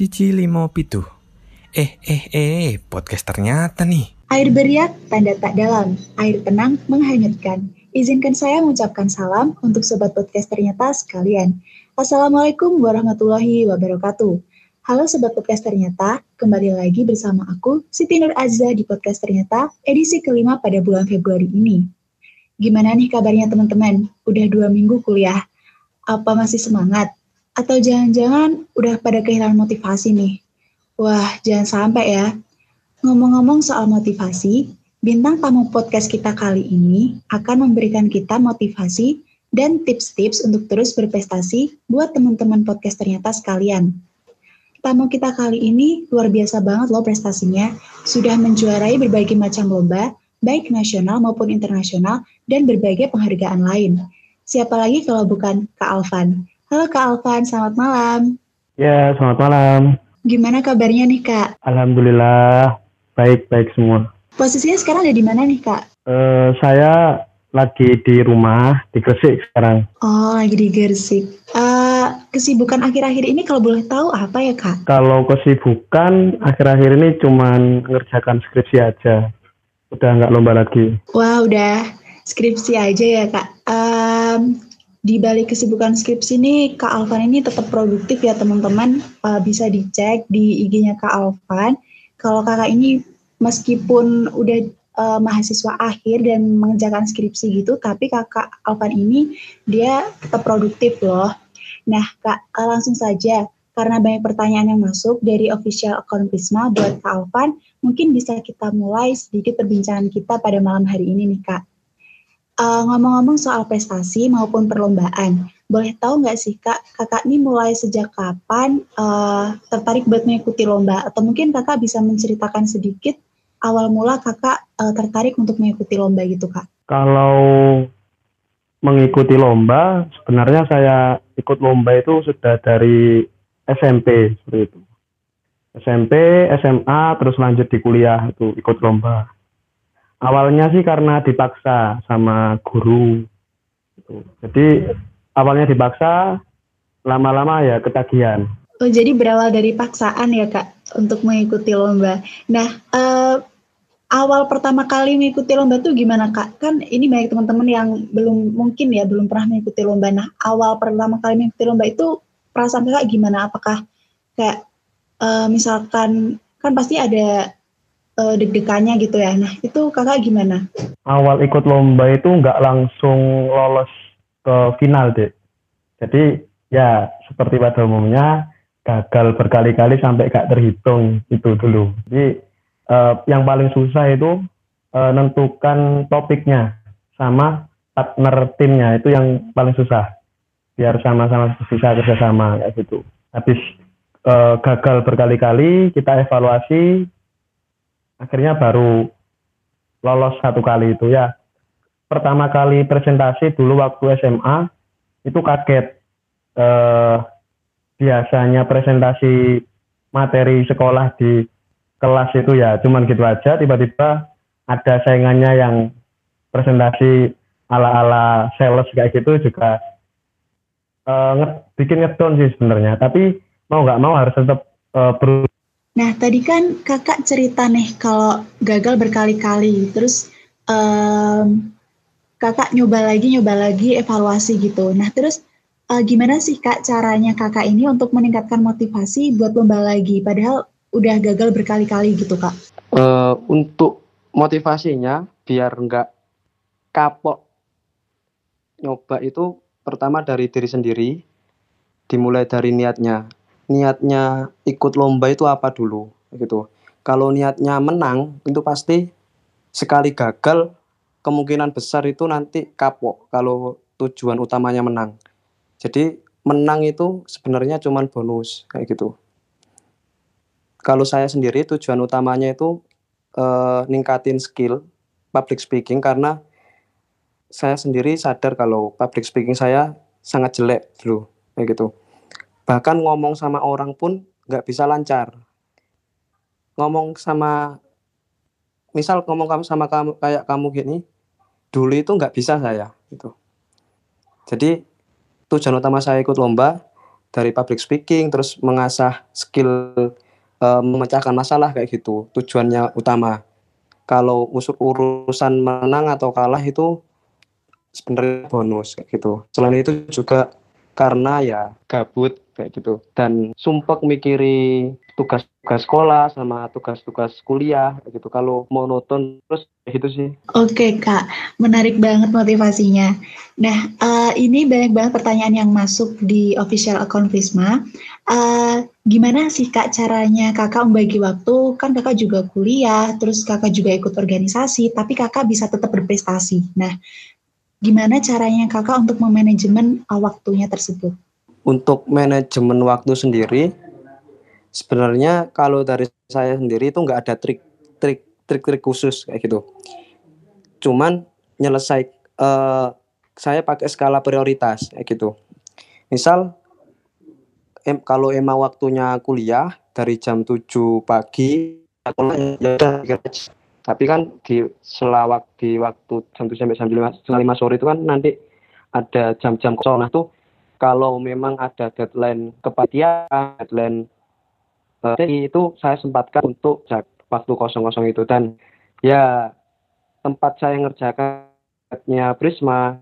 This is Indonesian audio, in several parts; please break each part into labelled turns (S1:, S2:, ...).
S1: Siji limo pitu. Eh, eh, eh, podcast ternyata nih.
S2: Air beriak, tanda tak dalam. Air tenang, menghanyutkan. Izinkan saya mengucapkan salam untuk sobat podcast ternyata sekalian. Assalamualaikum warahmatullahi wabarakatuh. Halo sobat podcast ternyata, kembali lagi bersama aku, Siti Nur Azza di podcast ternyata, edisi kelima pada bulan Februari ini. Gimana nih kabarnya teman-teman? Udah dua minggu kuliah? Apa masih semangat? Atau jangan-jangan udah pada kehilangan motivasi nih? Wah, jangan sampai ya. Ngomong-ngomong soal motivasi, bintang tamu podcast kita kali ini akan memberikan kita motivasi dan tips-tips untuk terus berprestasi buat teman-teman podcast ternyata sekalian. Tamu kita kali ini luar biasa banget loh prestasinya, sudah menjuarai berbagai macam lomba, baik nasional maupun internasional, dan berbagai penghargaan lain. Siapa lagi kalau bukan Kak Alvan? Halo Kak Alvan, selamat malam.
S3: Ya, selamat malam.
S2: Gimana kabarnya nih Kak?
S3: Alhamdulillah, baik-baik semua.
S2: Posisinya sekarang ada di mana nih Kak?
S3: Uh, saya lagi di rumah, di Gresik sekarang.
S2: Oh, lagi di Gresik. Uh, kesibukan akhir-akhir ini kalau boleh tahu apa ya Kak?
S3: Kalau kesibukan akhir-akhir ini cuma ngerjakan skripsi aja. Udah nggak lomba lagi.
S2: Wah, udah skripsi aja ya Kak. Um, di balik kesibukan skripsi ini Kak Alvan ini tetap produktif ya teman-teman. Uh, bisa dicek di IG-nya Kak Alvan. Kalau kakak ini meskipun udah uh, mahasiswa akhir dan mengerjakan skripsi gitu tapi kakak Alvan ini dia tetap produktif loh. Nah kak uh, langsung saja. Karena banyak pertanyaan yang masuk dari official account Prisma buat Kak Alvan mungkin bisa kita mulai sedikit perbincangan kita pada malam hari ini nih kak Uh, ngomong-ngomong soal prestasi maupun perlombaan, boleh tahu nggak sih kak, kakak ini mulai sejak kapan uh, tertarik buat mengikuti lomba? Atau mungkin kakak bisa menceritakan sedikit awal mula kakak uh, tertarik untuk mengikuti lomba gitu kak?
S3: Kalau mengikuti lomba, sebenarnya saya ikut lomba itu sudah dari SMP seperti itu. SMP, SMA, terus lanjut di kuliah itu ikut lomba awalnya sih karena dipaksa sama guru. Gitu. jadi awalnya dipaksa lama-lama ya ketagihan.
S2: Oh jadi berawal dari paksaan ya kak untuk mengikuti lomba. Nah uh, awal pertama kali mengikuti lomba tuh gimana kak? Kan ini banyak teman-teman yang belum mungkin ya belum pernah mengikuti lomba. Nah awal pertama kali mengikuti lomba itu perasaan kakak gimana? Apakah kayak uh, misalkan kan pasti ada uh, deg-degannya gitu ya. Nah itu kakak gimana?
S3: Awal ikut lomba itu nggak langsung lolos ke final deh. Jadi ya seperti pada umumnya gagal berkali-kali sampai gak terhitung itu dulu. Jadi uh, yang paling susah itu uh, nentukan topiknya sama partner timnya itu yang paling susah biar sama-sama bisa kerjasama kayak gitu. Habis uh, gagal berkali-kali kita evaluasi akhirnya baru lolos satu kali itu ya. Pertama kali presentasi dulu waktu SMA itu kaget. Eh, biasanya presentasi materi sekolah di kelas itu ya cuman gitu aja. Tiba-tiba ada saingannya yang presentasi ala-ala sales kayak gitu juga eh, bikin ngedon sih sebenarnya. Tapi mau nggak mau harus tetap eh, berusaha
S2: Nah, tadi kan kakak cerita nih kalau gagal berkali-kali, terus um, kakak nyoba lagi, nyoba lagi, evaluasi gitu. Nah, terus uh, gimana sih kak caranya kakak ini untuk meningkatkan motivasi buat lomba lagi, padahal udah gagal berkali-kali gitu kak?
S4: Uh, untuk motivasinya biar nggak kapok nyoba itu pertama dari diri sendiri, dimulai dari niatnya niatnya ikut lomba itu apa dulu gitu. Kalau niatnya menang itu pasti sekali gagal kemungkinan besar itu nanti kapok kalau tujuan utamanya menang. Jadi menang itu sebenarnya cuma bonus kayak gitu. Kalau saya sendiri tujuan utamanya itu eh, ningkatin skill public speaking karena saya sendiri sadar kalau public speaking saya sangat jelek dulu kayak gitu bahkan ngomong sama orang pun nggak bisa lancar. Ngomong sama misal ngomong kamu sama kamu kayak kamu gini dulu itu nggak bisa saya gitu. Jadi tujuan utama saya ikut lomba dari public speaking terus mengasah skill uh, memecahkan masalah kayak gitu tujuannya utama. Kalau usur urusan menang atau kalah itu sebenarnya bonus kayak gitu. Selain itu juga karena ya gabut kayak gitu. Dan sumpah mikiri tugas-tugas sekolah sama tugas-tugas kuliah gitu. Kalau monoton terus gitu sih.
S2: Oke kak. Menarik banget motivasinya. Nah uh, ini banyak banget pertanyaan yang masuk di official account Prisma. Uh, gimana sih kak caranya kakak membagi waktu? Kan kakak juga kuliah terus kakak juga ikut organisasi tapi kakak bisa tetap berprestasi. Nah gimana caranya kakak untuk memanajemen waktunya tersebut
S4: untuk manajemen waktu sendiri sebenarnya kalau dari saya sendiri itu nggak ada trik trik trik trik khusus kayak gitu. Cuman nyelesai uh, saya pakai skala prioritas kayak gitu. Misal em, kalau emang waktunya kuliah dari jam 7 pagi ya tapi kan di selawak di waktu jam 7 sampai jam 5, 5 sore itu kan nanti ada jam-jam kosong. Nah tuh kalau memang ada deadline kepastian deadline jadi itu saya sempatkan untuk waktu kosong-kosong itu. Dan ya tempat saya ngerjakannya Prisma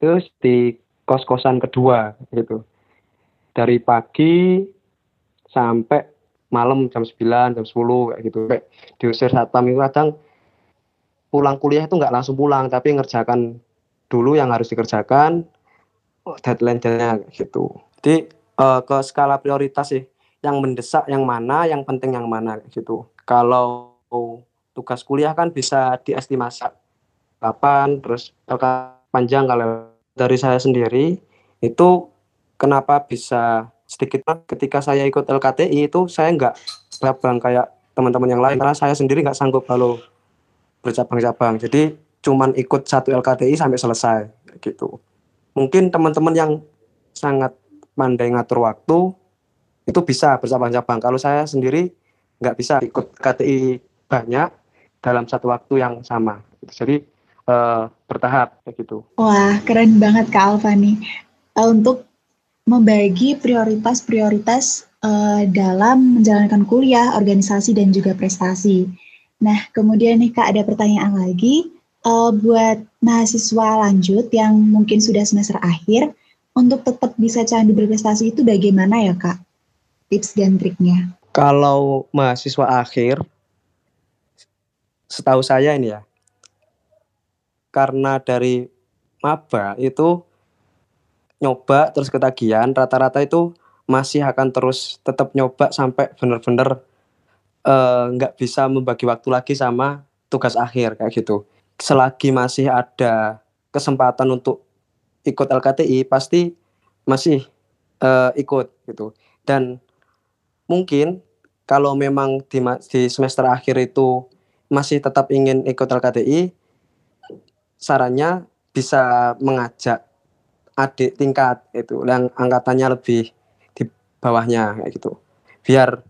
S4: itu di kos-kosan kedua gitu. Dari pagi sampai malam jam 9 jam 10 kayak gitu. Kayak diusir satpam itu kadang pulang kuliah itu nggak langsung pulang tapi ngerjakan dulu yang harus dikerjakan deadline-nya gitu. Jadi uh, ke skala prioritas sih. Yang mendesak yang mana, yang penting yang mana gitu. Kalau tugas kuliah kan bisa diestimasi kapan, terus panjang. Kalau dari saya sendiri itu kenapa bisa sedikit ketika saya ikut LKTI itu saya nggak berabang kayak teman-teman yang lain. Karena saya sendiri nggak sanggup kalau bercabang-cabang. Jadi cuman ikut satu LKTI sampai selesai gitu mungkin teman-teman yang sangat pandai ngatur waktu itu bisa bercabang-cabang. Kalau saya sendiri nggak bisa ikut KTI banyak dalam satu waktu yang sama. Jadi uh, bertahap begitu.
S2: Wah keren banget Kak Alfani. Uh, untuk membagi prioritas-prioritas uh, dalam menjalankan kuliah, organisasi dan juga prestasi. Nah kemudian nih Kak ada pertanyaan lagi uh, buat mahasiswa lanjut yang mungkin sudah semester akhir untuk tetap bisa candu berprestasi itu bagaimana ya Kak? tips dan triknya?
S4: Kalau mahasiswa akhir, setahu saya ini ya, karena dari maba itu nyoba terus ketagihan, rata-rata itu masih akan terus tetap nyoba sampai benar-benar eh, nggak uh, bisa membagi waktu lagi sama tugas akhir kayak gitu. Selagi masih ada kesempatan untuk ikut LKTI pasti masih uh, ikut gitu. Dan mungkin kalau memang di, di semester akhir itu masih tetap ingin ikut LKTI, sarannya bisa mengajak adik tingkat itu yang angkatannya lebih di bawahnya gitu. Biar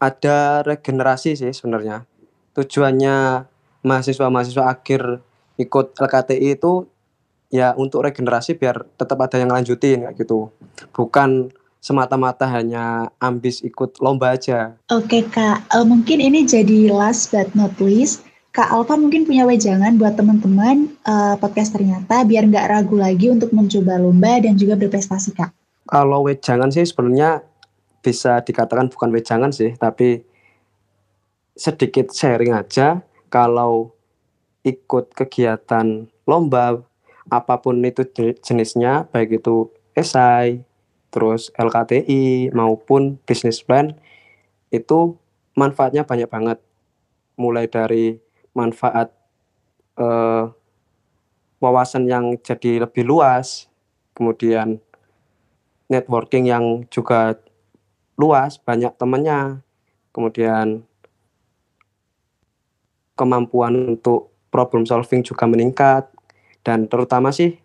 S4: ada regenerasi sih sebenarnya. Tujuannya mahasiswa-mahasiswa akhir ikut LKTI itu ya untuk regenerasi biar tetap ada yang lanjutin kayak gitu. Bukan semata-mata hanya ambis ikut lomba aja.
S2: Oke kak, uh, mungkin ini jadi last but not least. Kak Alfa mungkin punya wejangan buat teman-teman uh, podcast ternyata biar nggak ragu lagi untuk mencoba lomba dan juga berprestasi kak.
S4: Kalau wejangan sih sebenarnya bisa dikatakan bukan wejangan sih, tapi sedikit sharing aja. Kalau ikut kegiatan lomba apa pun itu jenisnya, baik itu esai, terus LKTI maupun business plan itu manfaatnya banyak banget. Mulai dari manfaat eh, wawasan yang jadi lebih luas kemudian networking yang juga luas banyak temannya kemudian kemampuan untuk problem solving juga meningkat. Dan terutama sih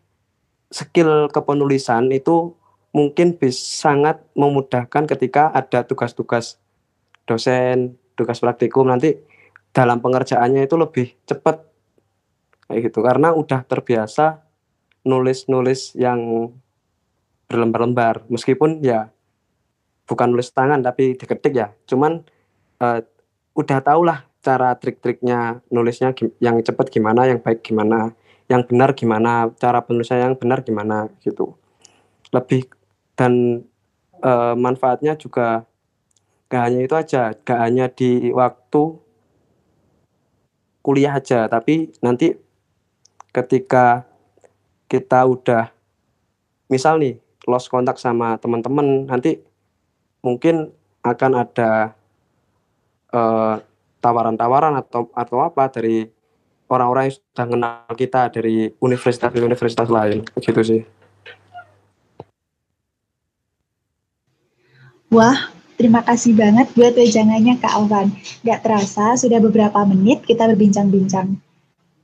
S4: skill kepenulisan itu mungkin bisa sangat memudahkan ketika ada tugas-tugas dosen, tugas praktikum. Nanti dalam pengerjaannya itu lebih cepat. Kayak gitu. Karena udah terbiasa nulis-nulis yang berlembar-lembar. Meskipun ya bukan nulis tangan tapi diketik ya. Cuman uh, udah tau lah cara trik-triknya nulisnya yang cepet gimana yang baik gimana yang benar gimana cara penulisan yang benar gimana gitu. Lebih dan uh, manfaatnya juga gak hanya itu aja gak hanya di waktu kuliah aja tapi nanti ketika kita udah misal nih lost kontak sama teman-teman nanti mungkin akan ada tawaran tawaran-tawaran atau atau apa dari orang-orang yang sudah kenal kita dari universitas-universitas lain begitu sih.
S2: Wah, terima kasih banget buat wejangannya Kak Alvan. Gak terasa sudah beberapa menit kita berbincang-bincang.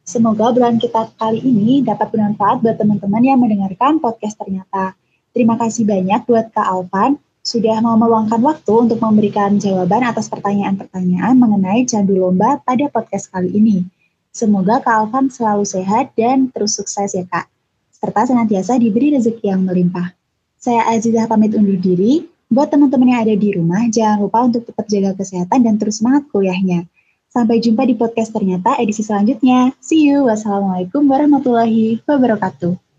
S2: Semoga bulan kita kali ini dapat bermanfaat buat teman-teman yang mendengarkan podcast ternyata. Terima kasih banyak buat Kak Alvan sudah mau meluangkan waktu untuk memberikan jawaban atas pertanyaan-pertanyaan mengenai candu lomba pada podcast kali ini. Semoga Kak Alvan selalu sehat dan terus sukses ya Kak, serta senantiasa diberi rezeki yang melimpah. Saya Azizah pamit undur diri, buat teman-teman yang ada di rumah, jangan lupa untuk tetap jaga kesehatan dan terus semangat kuliahnya. Sampai jumpa di podcast ternyata edisi selanjutnya. See you. Wassalamualaikum warahmatullahi wabarakatuh.